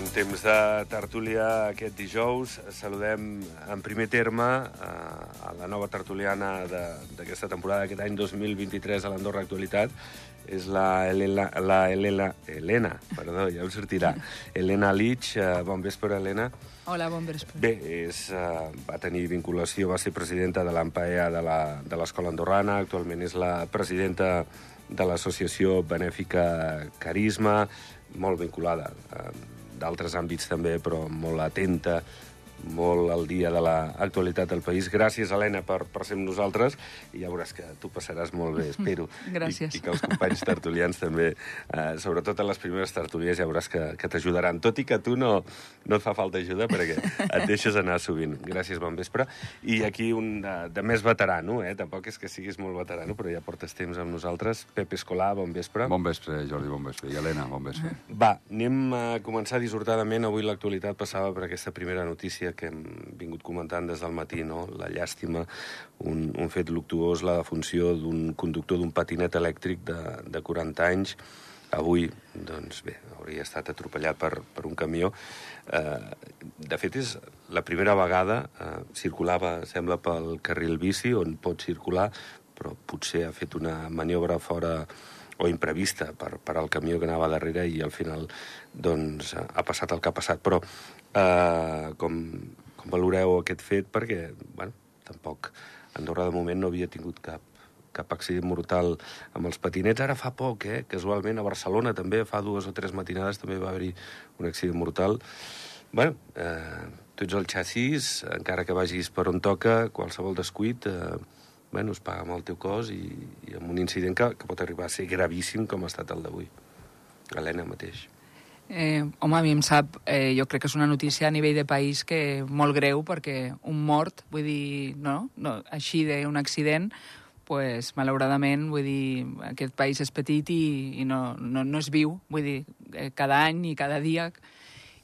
En temps de tertúlia aquest dijous. Saludem en primer terme eh, a la nova tertuliana de- d'aquesta temporada, aquest any 2023 a l'Andorra Actualitat. És la Helena, la Helena, Helena, perdó, ja em sortirà. Helena Lich, eh, bon vespre, Helena. Hola, bon vespre. Bé, és, uh, va tenir vinculació, va ser presidenta de l'AMPAEA de la- de l'Escola Andorrana, actualment és la presidenta de l'associació benèfica Carisma, molt vinculada a d'altres àmbits també, però molt atenta, molt al dia de l'actualitat del país. Gràcies, Helena, per, per ser amb nosaltres, i ja veuràs que tu passaràs molt bé, espero. Gràcies. I, i que els companys tertulians també, eh, sobretot en les primeres tertulies, ja veuràs que, que t'ajudaran. Tot i que a tu no, no et fa falta ajuda, perquè et deixes anar sovint. Gràcies, bon vespre. I aquí un de, de més veterano, eh? tampoc és que siguis molt veterano, però ja portes temps amb nosaltres. Pep Escolà, bon vespre. Bon vespre, Jordi, bon vespre. I Helena, bon vespre. Va, anem a començar dissortadament. Avui l'actualitat passava per aquesta primera notícia que hem vingut comentant des del matí, no? La llàstima, un, un fet luctuós, la defunció d'un conductor d'un patinet elèctric de, de 40 anys. Avui, doncs bé, hauria estat atropellat per, per un camió. Eh, de fet, és la primera vegada, eh, circulava, sembla, pel carril bici, on pot circular, però potser ha fet una maniobra fora o imprevista per, per al camió que anava darrere i al final doncs, ha passat el que ha passat. Però eh, com, com valoreu aquest fet? Perquè, bueno, tampoc Andorra de moment no havia tingut cap, cap accident mortal amb els patinets. Ara fa poc, eh? casualment, a Barcelona també, fa dues o tres matinades també va haver-hi un accident mortal. bueno, eh, tu ets el xassís, encara que vagis per on toca, qualsevol descuit... Eh, bueno, es paga amb el teu cos i, i amb un incident que, que pot arribar a ser gravíssim com ha estat el d'avui. Helena mateix. Eh, home, a mi em sap, eh, jo crec que és una notícia a nivell de país que molt greu, perquè un mort, vull dir, no, no així d'un accident, pues, malauradament, vull dir, aquest país és petit i, i no, no, no es viu, vull dir, eh, cada any i cada dia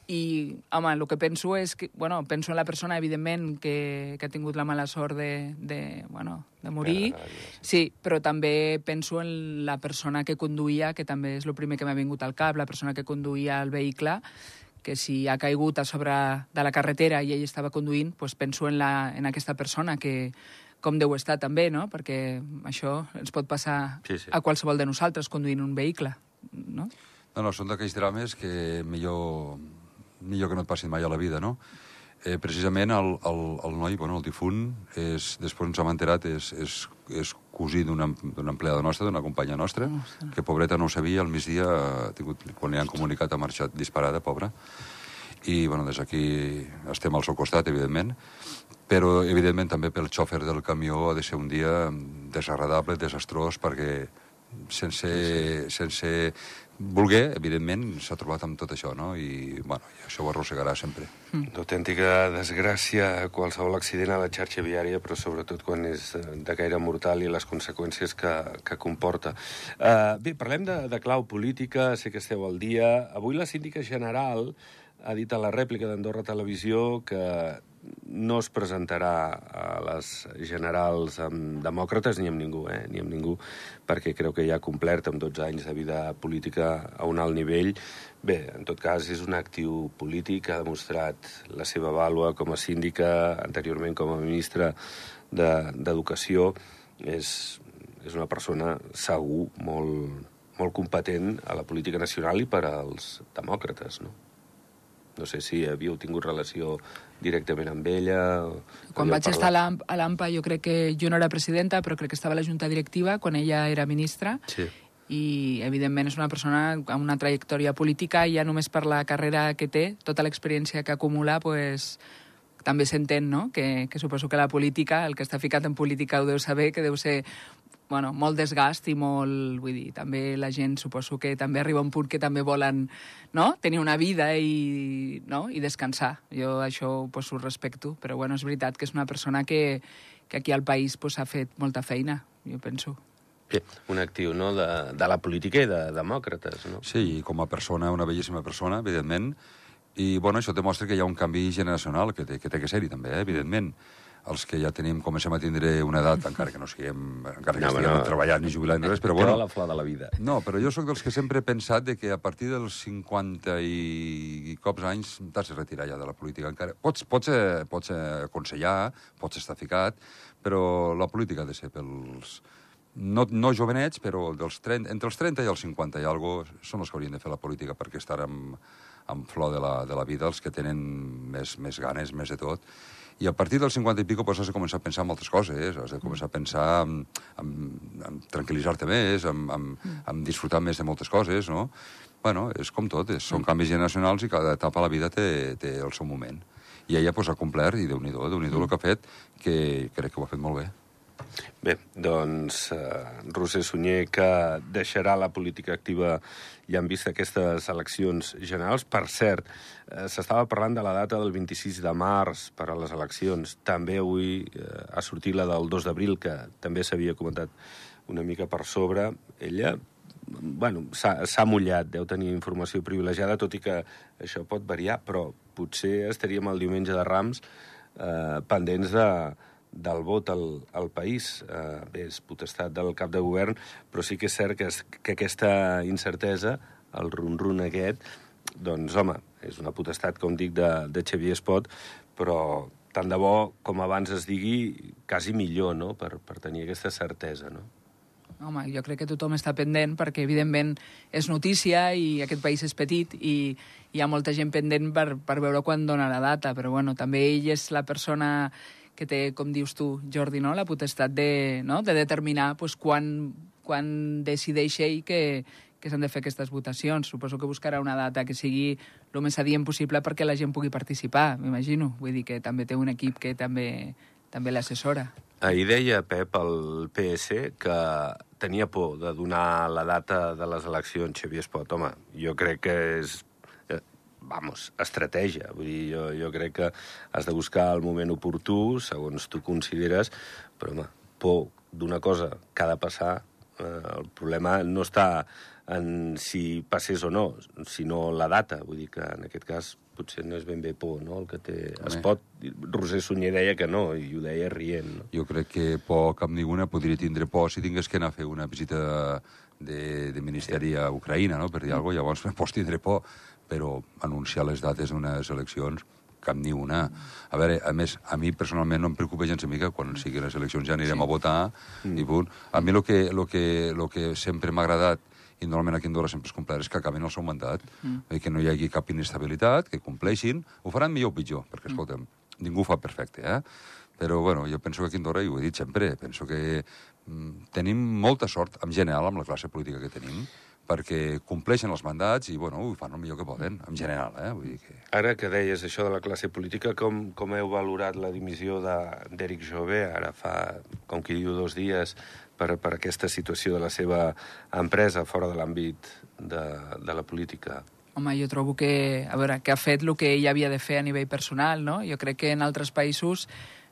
i, home, el que penso és que, bueno, penso en la persona, evidentment, que, que ha tingut la mala sort de, de, bueno, de morir, sí, però també penso en la persona que conduïa, que també és el primer que m'ha vingut al cap, la persona que conduïa el vehicle, que si ha caigut a sobre de la carretera i ell estava conduint, doncs penso en, la, en aquesta persona que com deu estar també, no? Perquè això ens pot passar Sí, sí. a qualsevol de nosaltres conduint un vehicle, no? No, no, són d'aquells drames que millor, millor que no et passin mai a la vida, no? Eh, precisament el, el, el noi, bueno, el difunt, és, després ens hem enterat, és, és, és cosí d'una empleada nostra, d'una companya nostra, que pobreta no ho sabia, al migdia, ha tingut, quan li han comunicat, ha marxat disparada, pobra. I, bueno, des d'aquí estem al seu costat, evidentment, però, evidentment, també pel xòfer del camió ha de ser un dia desagradable, desastrós, perquè sense, sense voler, evidentment, s'ha trobat amb tot això, no? I, bueno, i això ho arrossegarà sempre. D'autèntica desgràcia qualsevol accident a la xarxa viària, però sobretot quan és eh, de gaire mortal i les conseqüències que, que comporta. Uh, bé, parlem de, de clau política, sé que esteu al dia. Avui la síndica general ha dit a la rèplica d'Andorra Televisió que no es presentarà a les generals amb demòcrates ni amb ningú, eh? ni amb ningú, perquè creu que ja ha complert amb 12 anys de vida política a un alt nivell. Bé, en tot cas, és un actiu polític, ha demostrat la seva vàlua com a síndica, anteriorment com a ministra de- d'Educació. És, és una persona segur molt, molt competent a la política nacional i per als demòcrates, no? No sé si havíeu tingut relació directament amb ella... Quan vaig estar parlat. l'AMP- a l'AMPA, jo crec que jo no era presidenta, però crec que estava a la junta directiva quan ella era ministra, Sí. i evidentment és una persona amb una trajectòria política, i ja només per la carrera que té, tota l'experiència que acumula, pues, també s'entén, no?, que, que suposo que la política, el que està ficat en política ho deu saber, que deu ser bueno, molt desgast i molt... Vull dir, també la gent suposo que també arriba un punt que també volen no? tenir una vida i, no? i descansar. Jo això pues, ho respecto, però bueno, és veritat que és una persona que, que aquí al país pues, ha fet molta feina, jo penso. Bé, un actiu no? de, de la política i de demòcrates, no? Sí, i com a persona, una bellíssima persona, evidentment, i bueno, això demostra que hi ha un canvi generacional que té que, té que ser-hi també, eh, evidentment. Els que ja tenim, comencem a tindre una edat, encara que no siguem, encara que No, estiguem no. treballant ni jubilant ni res, però Bueno. bueno, la flor de la vida. no, però jo sóc dels que sempre he pensat de que a partir dels 50 i, i cops anys t'has de retirar ja de la política. Encara. Pots, pots, eh, pots aconsellar, pots estar ficat, però la política ha de ser pels... No, no jovenets, però dels 30, entre els 30 i els 50 i algo són els que haurien de fer la política perquè estar amb, amb flor de la, de la vida, els que tenen més, més ganes, més de tot. I a partir dels 50 i pico pues, has de començar a pensar en altres coses, has de començar a pensar en, en, en tranquil·litzar-te més, en, en, en disfrutar més de moltes coses, no? Bueno, és com tot, és, són canvis generacionals i cada etapa a la vida té, té el seu moment. I ella pues, ha complert, i déu-n'hi-do, déu nhi déu el que ha fet, que crec que ho ha fet molt bé. Bé, doncs eh, Roser Sunyer, que deixarà la política activa ja han vist aquestes eleccions generals. Per cert, eh, s'estava parlant de la data del 26 de març per a les eleccions. També avui eh, ha sortit la del 2 d'abril, que també s'havia comentat una mica per sobre. Ella bueno, s'ha mullat, deu tenir informació privilegiada, tot i que això pot variar, però potser estaríem el diumenge de Rams eh, pendents de, del vot al, al país. Eh, bé, és potestat del cap de govern, però sí que és cert que, que aquesta incertesa, el run-run aquest, doncs, home, és una potestat, com dic, de, de Xavier Espot, però tant de bo com abans es digui, quasi millor, no?, per, per tenir aquesta certesa, no? Home, jo crec que tothom està pendent perquè, evidentment, és notícia i aquest país és petit i hi ha molta gent pendent per, per veure quan dona la data, però bueno, també ell és la persona que té, com dius tu, Jordi, no? la potestat de, no? de determinar pues, quan, quan decideix ell que, que s'han de fer aquestes votacions. Suposo que buscarà una data que sigui el més adient possible perquè la gent pugui participar, m'imagino. Vull dir que també té un equip que també, també l'assessora. Ahir deia Pep, el PS, que tenia por de donar la data de les eleccions, Xavier Espot. Home, jo crec que és, vamos, estratègia. Vull dir, jo, jo crec que has de buscar el moment oportú, segons tu consideres, però, home, por d'una cosa que ha de passar, eh, el problema no està en si passés o no, sinó la data. Vull dir que, en aquest cas, potser no és ben bé por, no?, el que té... Home. Es pot... Roser Sunyer deia que no, i ho deia rient, no? Jo crec que por cap ninguna podria tindre por si tingués que anar a fer una visita de, de ministeri a Ucraïna, no? per dir alguna cosa, llavors pots tindre por, però anunciar les dates d'unes eleccions cap ni una. A veure, a més, a mi personalment no em preocupa gens mica quan siguin les eleccions ja anirem sí. a votar i punt. A mi el que, lo que, lo que sempre m'ha agradat i normalment aquí a Andorra sempre es compleix, és que acabin el seu mandat, mm. que no hi hagi cap inestabilitat, que compleixin, ho faran millor o pitjor, perquè, escolta'm, ningú ho fa perfecte, eh? Però, bueno, jo penso que aquí a Andorra, i ho he dit sempre, penso que mm, tenim molta sort, en general, amb la classe política que tenim, perquè compleixen els mandats i, bueno, ho fan el millor que poden, en general, eh? Vull dir que... Ara que deies això de la classe política, com, com heu valorat la dimissió de- d'Eric Jové, ara fa, com qui diu, dos dies, per, per aquesta situació de la seva empresa fora de l'àmbit de, de la política? Home, jo trobo que, a veure, que ha fet el que ell havia de fer a nivell personal, no? Jo crec que en altres països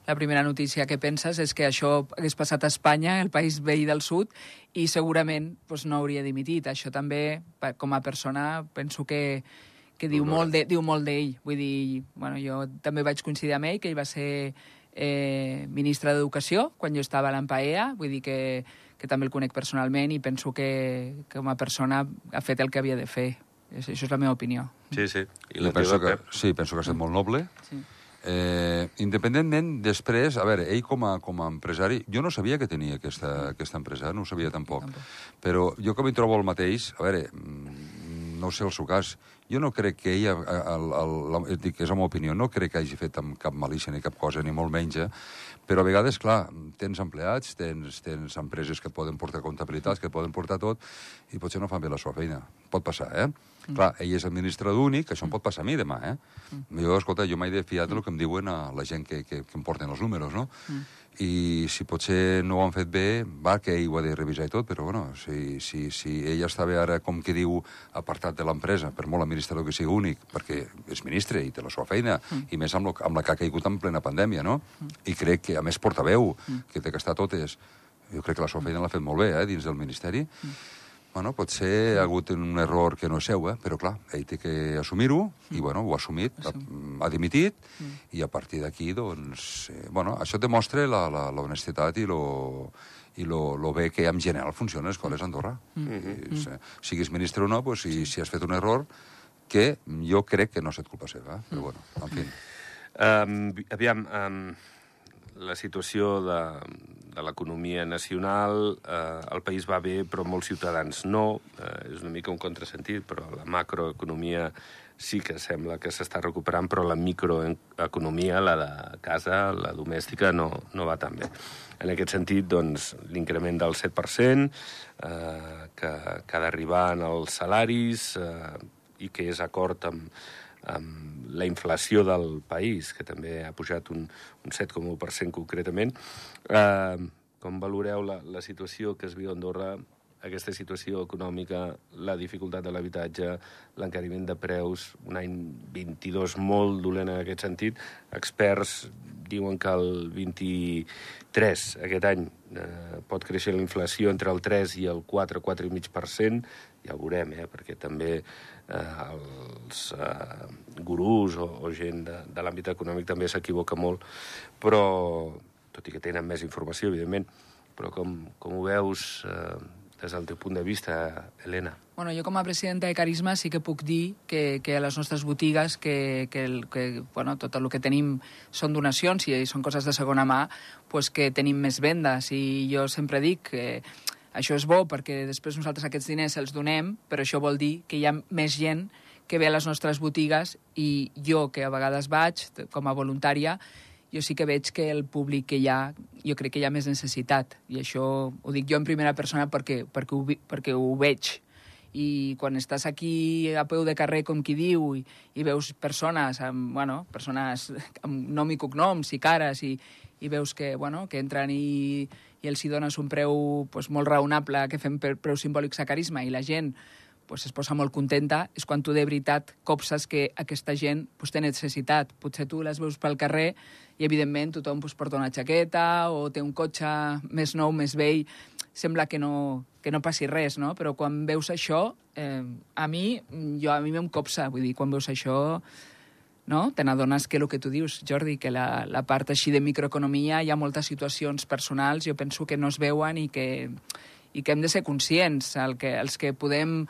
la primera notícia que penses és que això hagués passat a Espanya, el país veí del sud, i segurament pues, no hauria dimitit. Això també, com a persona, penso que, que diu molt de- diu molt d'ell. Vull dir, bueno, jo també vaig coincidir amb ell, que ell va ser eh, ministre d'Educació quan jo estava a l'Empaea, vull dir que, que també el conec personalment i penso que, que com a persona ha fet el que havia de fer. Això és la meva opinió. Sí, sí. I Jo la penso teva, que, Pep? sí, penso que ha estat molt noble. Sí. Eh, independentment, després, a veure, ell com a, com a empresari, jo no sabia que tenia aquesta, aquesta empresa, no ho sabia tampoc. Tampoc. Però jo que m'hi trobo el mateix, a veure, mm, no sé el seu cas, jo no crec que ella, el, el, el, dic, és la meva opinió, no crec que hagi fet amb cap malícia ni cap cosa, ni molt menys, eh? però a vegades, clar, tens empleats, tens, tens empreses que et poden portar comptabilitats, que et poden portar tot, i potser no fan bé la seva feina. Pot passar, eh? Mm. Clar, ell és administrador únic, això em pot passar a mi demà, eh? Mm. Jo, escolta, jo m'he de fiar del que em diuen a la gent que, que, que em porten els números, no? Mm. I si potser no ho han fet bé, va, que ell ho ha de revisar i tot, però, bueno, si, si, si ell estava ara, com que diu, apartat de l'empresa, per molt administrador que sigui únic, perquè és ministre i té la seva feina, mm. i més amb, lo, amb la que ha caigut en plena pandèmia, no? Mm. I crec que, a més, portaveu, mm. que té que estar totes, jo crec que la seva feina l'ha fet molt bé, eh, dins del ministeri. Mm. Bueno, potser ha hagut un error que no és seu, eh? però clar, ell té que assumir-ho, i bueno, ho ha assumit, ha, ha dimitit, i a partir d'aquí, doncs, eh, bueno, això demostra la, la, la i lo, i lo, lo bé que en general funcionen les escoles a Andorra. I, se- siguis ministre o no, pues, si, si has fet un error, que jo crec que no ha estat culpa seva, eh? però bueno, en fi. Um, aviam, um, la situació de, de l'economia nacional, eh, el país va bé, però molts ciutadans no. Eh, és una mica un contrasentit, però la macroeconomia sí que sembla que s'està recuperant, però la microeconomia, la de casa, la domèstica, no, no va tan bé. En aquest sentit, doncs, l'increment del 7%, eh, que, que ha d'arribar en els salaris eh, i que és acord amb, amb la inflació del país, que també ha pujat un, un 7,1% concretament. Eh, com valoreu la, la situació que es viu a Andorra, aquesta situació econòmica, la dificultat de l'habitatge, l'encariment de preus, un any 22 molt dolent en aquest sentit. Experts diuen que el 23, aquest any, eh, pot créixer la inflació entre el 3 i el 4, 4,5%, ja ho veurem, eh, perquè també eh, els eh, gurús o, o gent de, de l'àmbit econòmic també s'equivoca molt, però, tot i que tenen més informació, evidentment, però com, com ho veus eh, des del teu punt de vista, Helena? Bueno, jo com a presidenta de Carisma sí que puc dir que, que a les nostres botigues, que, que, el, que bueno, tot el que tenim són donacions i són coses de segona mà, pues que tenim més vendes. I jo sempre dic que això és bo perquè després nosaltres aquests diners els donem, però això vol dir que hi ha més gent que ve a les nostres botigues i jo, que a vegades vaig com a voluntària, jo sí que veig que el públic que hi ha, jo crec que hi ha més necessitat. I això ho dic jo en primera persona perquè, perquè, ho, perquè ho veig. I quan estàs aquí a peu de carrer, com qui diu, i, i veus persones, amb, bueno, persones amb nom i cognoms i cares, i, i veus que, bueno, que entren i, i els hi dones un preu pues, molt raonable que fem per preus simbòlics a carisma i la gent pues, es posa molt contenta, és quan tu de veritat copses que aquesta gent pues, té necessitat. Potser tu les veus pel carrer i, evidentment, tothom pues, porta una jaqueta o té un cotxe més nou, més vell, sembla que no, que no passi res, no? Però quan veus això, eh, a mi, jo, a mi em copsa, vull dir, quan veus això, no? Te n'adones que el que tu dius, Jordi, que la, la part així de microeconomia hi ha moltes situacions personals, jo penso que no es veuen i que, i que hem de ser conscients. El que, els que podem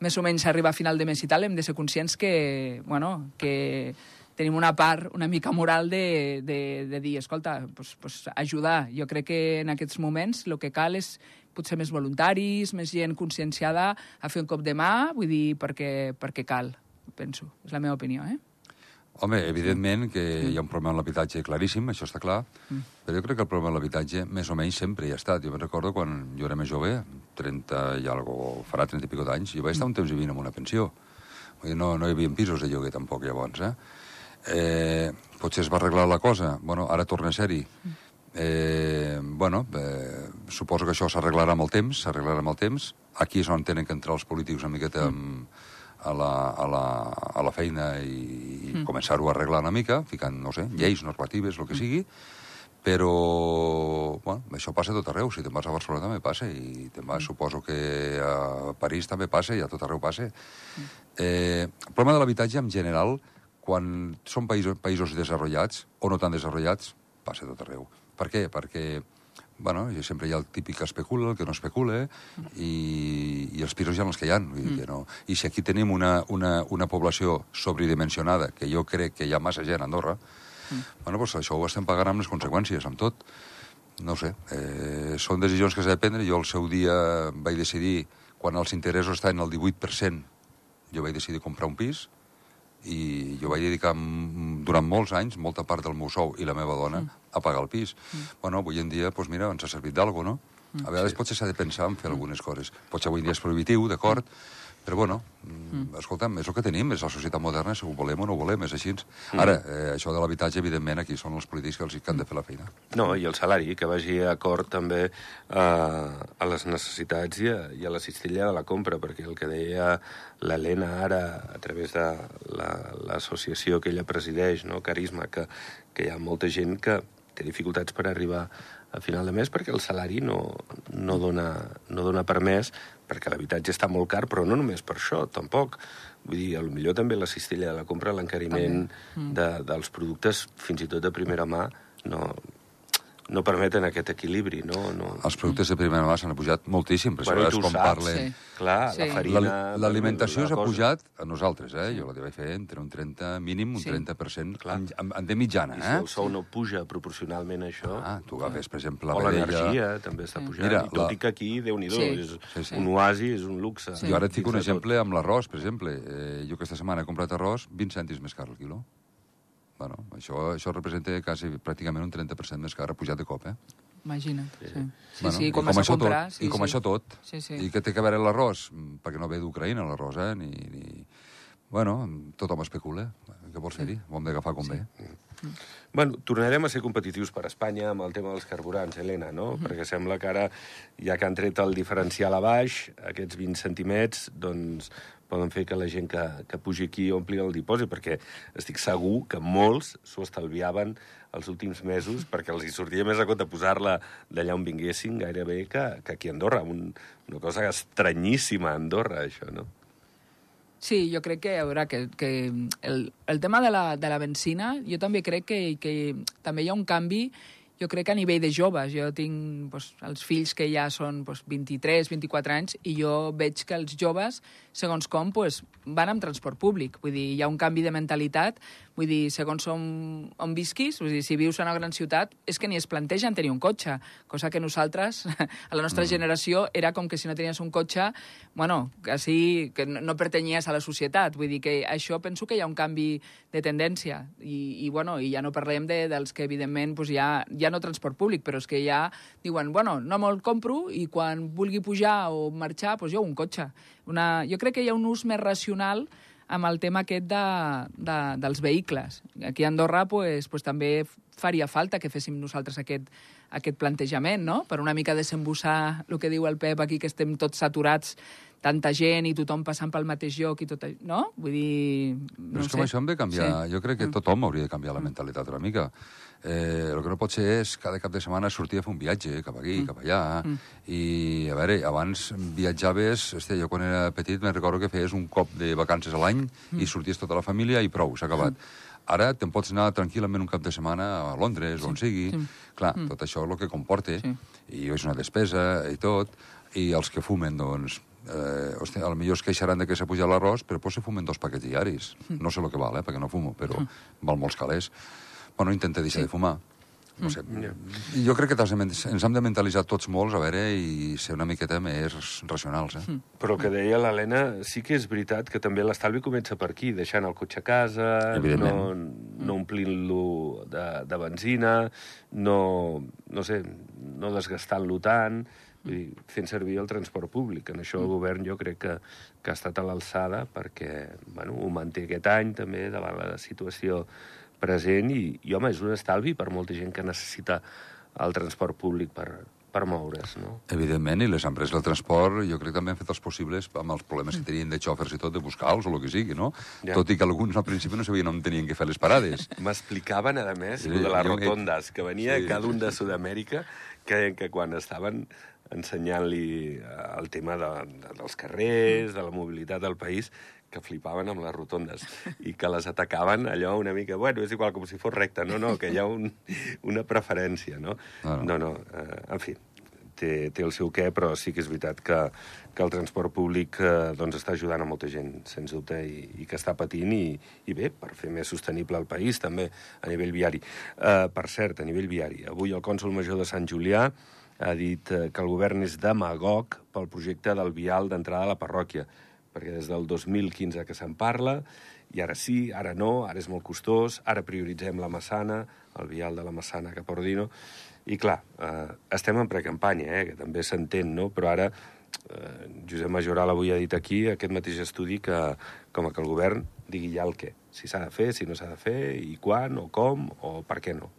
més o menys arribar a final de mes i tal, hem de ser conscients que, bueno, que tenim una part una mica moral de, de, de dir, escolta, pues, pues ajudar. Jo crec que en aquests moments el que cal és potser més voluntaris, més gent conscienciada a fer un cop de mà, vull dir, perquè, perquè cal, penso. És la meva opinió, eh? Home, evidentment que hi ha un problema amb l'habitatge claríssim, això està clar, Mm. però jo crec que el problema amb l'habitatge més o menys sempre hi ha estat. Jo me'n recordo quan jo era més jove, 30 i algo, farà 30 i pico d'anys, jo vaig estar un temps vivint en una pensió. Vull dir, no, no hi havia pisos de lloguer tampoc llavors, eh? eh potser es va arreglar la cosa, bueno, ara torna a ser-hi. Eh, bueno, eh, suposo que això s'arreglarà amb el temps, s'arreglarà amb el temps. Aquí és on tenen que entrar els polítics una miqueta amb, a, la, a, la, a la feina i, i començar-ho a arreglar una mica, ficant, no sé, lleis, normatives, el que sigui, però bueno, això passa a tot arreu. Si te'n vas a Barcelona també passa, i te'n vas, suposo que a París també passa, i a tot arreu passa. Eh, el problema de l'habitatge, en general, quan són països, països desenvolupats o no tan desenvolupats, passa a tot arreu. Per què? Perquè bueno, i sempre hi ha el típic que especula, el que no especula, i, i els pisos hi ha els que hi ha. Dir que no. I si aquí tenim una, una, una població sobredimensionada, que jo crec que hi ha massa gent a Andorra, bueno, doncs això ho estem pagant amb les conseqüències, amb tot. No sé, eh, són decisions que s'ha de prendre. Jo al seu dia vaig decidir, quan els interessos estaven al 18%, jo vaig decidir comprar un pis, i jo vaig dedicar mm, durant molts anys, molta part del meu sou i la meva dona, a pagar el pis. Bueno, avui en dia, doncs mira, ens ha servit d'algo, no? A vegades potser s'ha de pensar en fer algunes coses. Potser avui en dia és prohibitiu, d'acord, però bueno, mm. escolta'm, és el que tenim, és la societat moderna, si ho volem o no ho volem, és així. Ara, eh, això de l'habitatge, evidentment, aquí són els polítics que els que han de fer la feina. No, i el salari, que vagi acord també eh, a les necessitats i a, i a la cistella de la compra, perquè el que deia l'Helena ara, a través de la- l'associació que ella presideix, no, Carisma, que, que hi ha molta gent que té dificultats per arribar a final de mes perquè el salari no, no dona, no dona per més, perquè l'habitatge està molt car, però no només per això, tampoc. Vull dir, millor també la cistella de la compra, l'encariment Mm. de, dels productes, fins i tot de primera mà, no, no permeten aquest equilibri, no? no... Els productes de primera mà s'han pujat moltíssim, per Bueno, i això tu és com saps, parlem... sí. Clar, Sí. la farina... La- L'alimentació la s'ha pujat a nosaltres, eh? Jo la devia fer entre un 30, mínim un Sí. 30%, Clar. en, en, en de mitjana, I si eh? el sou no puja proporcionalment a això... Ah, tu agafes, per exemple, o la vedella... l'energia també està pujant. Mira, I tot la- i que aquí, déu nhi Sí. és Sí, sí. un oasi, és un luxe. Jo ara et fico un exemple amb l'arròs, per exemple. Eh, jo aquesta setmana he comprat arròs 20 cèntims més car al quilo. Bueno, això, això representa quasi pràcticament un 30% més car, ha pujat de cop, eh? Imagina't. Sí, sí, Bueno, sí i com, com això comprar... tot, sí, I com sí. això tot. Sí, sí. I què té que veure l'arròs? Mm, Perquè no ve d'Ucraïna, l'arròs, eh? Ni, ni... Bueno, tothom especula. Què vols fer-hi? Ho hem d'agafar com ve. Bueno, tornarem a ser competitius per Espanya amb el tema dels carburants, Helena, no? Mhm. Perquè sembla que ara, ja que han tret el diferencial a baix, aquests 20 centimets, doncs poden fer que la gent que, que pugi aquí ompli el dipòsit, perquè estic segur que molts s'ho estalviaven els últims mesos perquè els hi sortia més a compte posar-la d'allà on vinguessin gairebé que, que aquí a Andorra. Un, una cosa estranyíssima a Andorra, això, no? Sí, jo crec que, a veure, que, que el, el tema de la, de la benzina, jo també crec que, que també hi ha un canvi, jo crec que a nivell de joves. Jo tinc doncs, els fills que ja són doncs, 23, 24 anys, i jo veig que els joves, segons com, doncs, van amb transport públic. Vull dir, hi ha un canvi de mentalitat, vull dir, segons on, on visquis, vull dir, si vius a una gran ciutat, és que ni es plantegen tenir un cotxe, cosa que nosaltres, a la nostra mm. generació, era com que si no tenies un cotxe, bueno, quasi que no, no pertanyies a la societat. Vull dir que això penso que hi ha un canvi de tendència. I, i, bueno, i ja no parlem de, dels que, evidentment, doncs ja, ja no transport públic, però és que ja diuen, bueno, no me'l compro i quan vulgui pujar o marxar, doncs jo un cotxe. Una, jo crec que hi ha un ús més racional amb el tema aquest de, de, dels vehicles. Aquí a Andorra pues, pues, també faria falta que féssim nosaltres aquest, aquest plantejament, no? Per una mica desembussar el que diu el Pep aquí, que estem tots saturats, tanta gent i tothom passant pel mateix lloc i tot això, no? Vull dir... Però No és ho que sé. això hem de canviar. Sí. Jo crec que tothom hauria de canviar la mentalitat una mica. Eh, el que no pot ser és cada cap de setmana sortir a fer un viatge cap aquí, cap allà. I, a veure, abans viatjaves... Hòstia, jo quan era petit me'n recordo que feies un cop de vacances a l'any i sorties tota la família i prou, s'ha acabat. Ara te'n pots anar tranquil·lament un cap de setmana a Londres, on sigui. Clar, tot això és el que comporta. Sí. I és una despesa i tot. I els que fumen, doncs, eh, hòstia, a lo millor es queixaran de que s'ha pujat l'arròs, però potser fumen dos paquets diaris. No sé el que val, eh, perquè no fumo, però val molts calés. Bueno, intenta deixar de fumar. No sé. I jo crec que ens hem de mentalitzar tots molts, a veure, i ser una miqueta més racionals, eh? Però el que deia l'Helena, sí que és veritat que també l'estalvi comença per aquí, deixant el cotxe a casa, no, Evidentment. no omplint-lo de, de benzina, no, no sé, no desgastant-lo tant, vull dir, fent servir el transport públic. En això el govern jo crec que, que ha estat a l'alçada perquè bueno, ho manté aquest any també davant la situació present i, i home, és un estalvi per molta gent que necessita el transport públic per, per moure's, no? Evidentment, i les empreses del transport jo crec que també han fet els possibles amb els problemes que tenien de xòfers i tot, de buscar-los o el que sigui, no? Ja. Tot i que alguns al principi no sabien on tenien que fer les parades. M'explicaven, a més, Sí, de les rotondes, que venia sí, cada un de Sud-amèrica, que, que quan estaven ensenyant-li eh, el tema de, de, dels carrers, de la mobilitat del país, que flipaven amb les rotondes i que les atacaven allò una mica, bueno, és igual, com si fos recte, no, no, que hi ha un, una preferència, no? No, no. No, no, eh, en fi, té, té el seu què, però sí que és veritat que, que el transport públic eh, doncs està ajudant a molta gent, sens dubte, i, i que està patint, i, i bé, per fer més sostenible el país, també, a nivell viari. Eh, per cert, a nivell viari, avui el cònsol major de Sant Julià ha dit eh, que el govern és demagog pel projecte del vial d'entrada a la parròquia, perquè des del 2015 que se'n parla, i ara sí, ara no, ara és molt costós, ara prioritzem la Massana, el vial de la Massana cap a Ordino, i clar, eh, estem en precampanya, eh, que també s'entén, no? però ara eh, Josep Majoral avui ha dit aquí, aquest mateix estudi, que com que el govern digui ja el què, si s'ha de fer, si no s'ha de fer, i quan, o com, o per què no.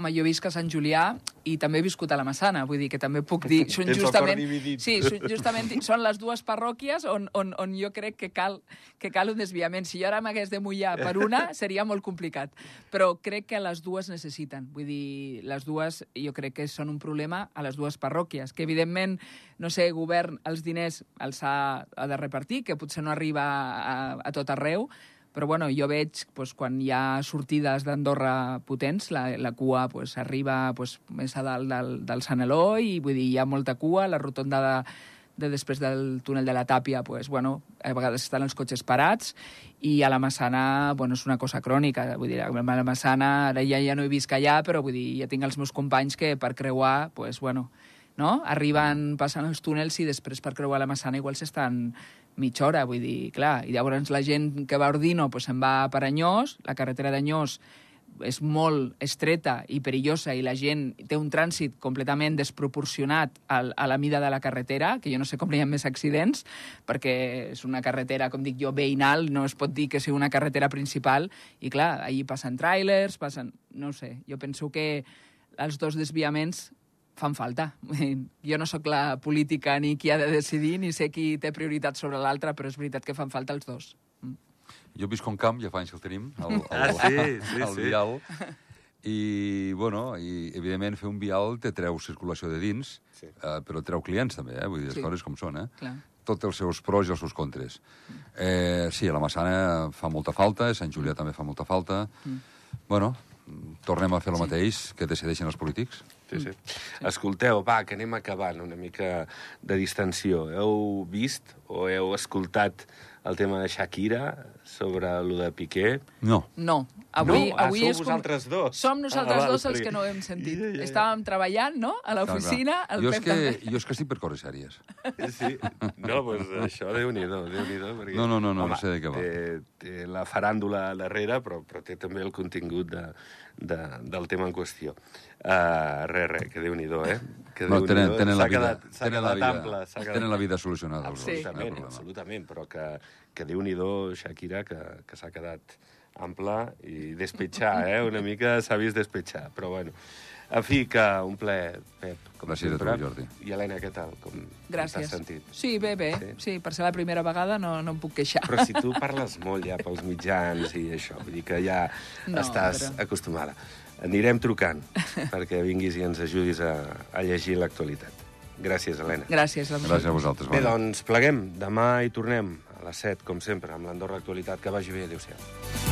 Home, jo visc a Sant Julià i també he viscut a la Massana, vull dir que també puc dir... Són justament, sí, són, justament són les dues parròquies on, on, on jo crec que cal, que cal un desviament. Si jo ara m'hagués de mullar per una, seria molt complicat. Però crec que les dues necessiten. Vull dir, les dues jo crec que són un problema a les dues parròquies, que evidentment, no sé, govern els diners els ha, ha de repartir, que potser no arriba a, a tot arreu, però bueno, jo veig pues, quan hi ha sortides d'Andorra potents, la, la cua pues, arriba pues, més a dalt del, del Sant Eloi, i vull dir, hi ha molta cua, la rotonda de, de després del túnel de la Tàpia, pues, bueno, a vegades estan els cotxes parats, i a la Massana bueno, és una cosa crònica. Vull dir, a la Massana, ara ja, ja no he vist allà, però vull dir, ja tinc els meus companys que per creuar, pues, bueno, no? arriben, passen els túnels i després per creuar la Massana igual s'estan mitja hora, vull dir, clar, i llavors la gent que va a Ordino pues, se'n va per Anyós, la carretera d'Anyós és molt estreta i perillosa i la gent té un trànsit completament desproporcionat a la mida de la carretera, que jo no sé com hi ha més accidents, perquè és una carretera, com dic jo, veïnal, no es pot dir que sigui una carretera principal, i clar, allí passen trailers, passen... no sé, jo penso que els dos desviaments fan falta. Jo no sóc la política ni qui ha de decidir, ni sé qui té prioritat sobre l'altre, però és veritat que fan falta els dos. Mm. Jo visc un camp, ja fa anys que el tenim, el, el, Ah, sí, sí, el sí. vial, i, bueno, i evidentment fer un vial te treu circulació de dins, Sí. eh, però treu clients també, eh? vull dir, les Sí. coses com són, eh? Clar. Tots els seus pros i els seus contres. Eh, sí, a la Massana fa molta falta, a Sant Julià també fa molta falta. Mm. Bueno, tornem a fer el mateix que decideixen els polítics. Sí, sí. Escolteu, va, que anem acabant una mica de distensió. Heu vist o heu escoltat el tema de Shakira sobre lo de Piqué? No. No, avui, No? Ah, avui sou és com- vosaltres dos. Som nosaltres Ah, dos els que no ho hem sentit. Ja, ja, ja. Estàvem treballant, no?, a l'oficina, el jo, és que, també. jo és que estic per coses sèries. Sí? No, doncs això, Déu-n'hi-do, déu nhi déu perquè... No, no, no, no, home, no sé de què va. Té, té la faràndula darrere, però, però té també el contingut de, de, del tema en qüestió. Uh, res, res, que Déu-n'hi-do, eh? Que No, tenen, tenen, la vida, quedat, tenen, la vida, ample, tenen la vida solucionada. els dos, hi ha Absolutament, problema. absolutament, però que, que Déu-n'hi-do, Shakira, que, que s'ha quedat ample i despetxar, eh? Una mica s'ha vist despetxar, però bueno. En fi, que un ple, Pep, com Gràcies a tu, sempre. Jordi. I Helena, què tal? Com, com Gràcies. t'has sentit? Sí, bé, bé. Sí? Sí. per ser la primera vegada no, no em puc queixar. Però si tu parles molt ja pels mitjans i això, vull dir que ja no, No, estàs però- acostumada. Anirem trucant perquè vinguis i ens ajudis a, a llegir l'actualitat. Gràcies, Helena. Gràcies. a Gràcies a vosaltres. Bé, doncs pleguem. Demà hi tornem a les 7, com sempre, amb l'Andorra Actualitat. Que vagi bé. Adéu-siau.